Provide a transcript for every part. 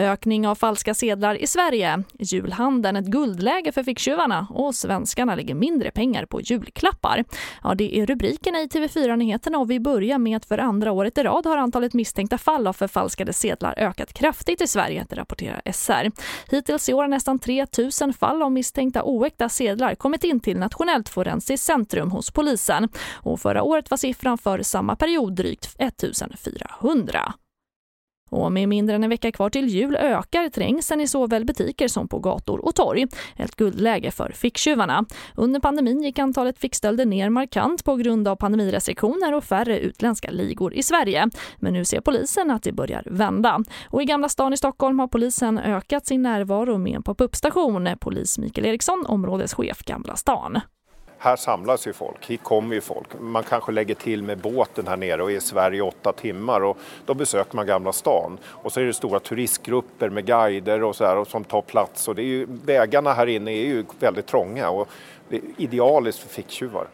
Ökning av falska sedlar i Sverige, julhandeln ett guldläge för ficktjuvarna och svenskarna lägger mindre pengar på julklappar. Ja, det är rubrikerna i TV4-nyheterna och vi börjar med att för andra året i rad har antalet misstänkta fall av förfalskade sedlar ökat kraftigt i Sverige, det rapporterar SR. Hittills i år har nästan 3 000 fall av misstänkta oäkta sedlar kommit in till Nationellt forensiskt centrum hos polisen och förra året var siffran för samma period drygt 1 400. Och med mindre än en vecka kvar till jul ökar trängseln i såväl butiker som på gator och torg. Ett guldläge för ficktjuvarna. Under pandemin gick antalet fickstölder ner markant på grund av pandemirestriktioner och färre utländska ligor i Sverige. Men nu ser polisen att det börjar vända. Och i Gamla stan i Stockholm har polisen ökat sin närvaro med en pop-up-station. Polis Mikael Eriksson, områdeschef Gamla stan här samlas ju folk, hit kommer ju folk. Man kanske lägger till med båten här nere och är i Sverige i åtta timmar och då besöker man Gamla stan. Och så är det stora turistgrupper med guider och så här och som tar plats och det är ju, vägarna här inne är ju väldigt trånga och det är idealiskt för ficktjuvar.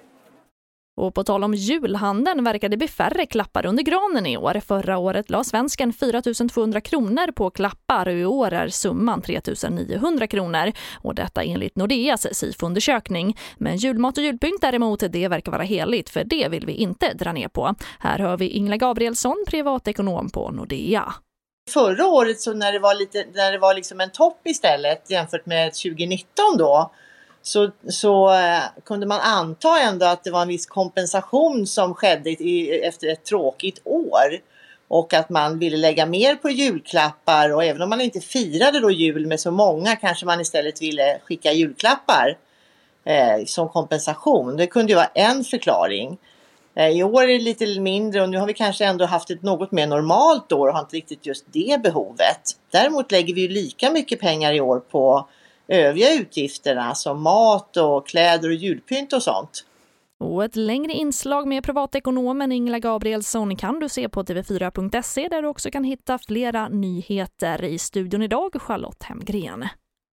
Och på tal om julhandeln verkar det bli färre klappar under granen i år. Förra året la svensken 4 200 kronor på klappar och i år är summan 3 900 kronor. Och detta enligt Nordeas SIFO-undersökning. Men julmat och julpynt däremot, det verkar vara heligt för det vill vi inte dra ner på. Här hör vi Ingela Gabrielsson, privatekonom på Nordea. Förra året så när det var, lite, när det var liksom en topp istället jämfört med 2019 då så, så eh, kunde man anta ändå att det var en viss kompensation som skedde i, efter ett tråkigt år. Och att man ville lägga mer på julklappar och även om man inte firade då jul med så många kanske man istället ville skicka julklappar eh, som kompensation. Det kunde ju vara en förklaring. Eh, I år är det lite mindre och nu har vi kanske ändå haft ett något mer normalt år och har inte riktigt just det behovet. Däremot lägger vi ju lika mycket pengar i år på övriga utgifterna som mat och kläder och julpynt och sånt. Och ett längre inslag med privatekonomen Ingela Gabrielsson kan du se på tv4.se där du också kan hitta flera nyheter i studion idag, Charlotte Hemgren.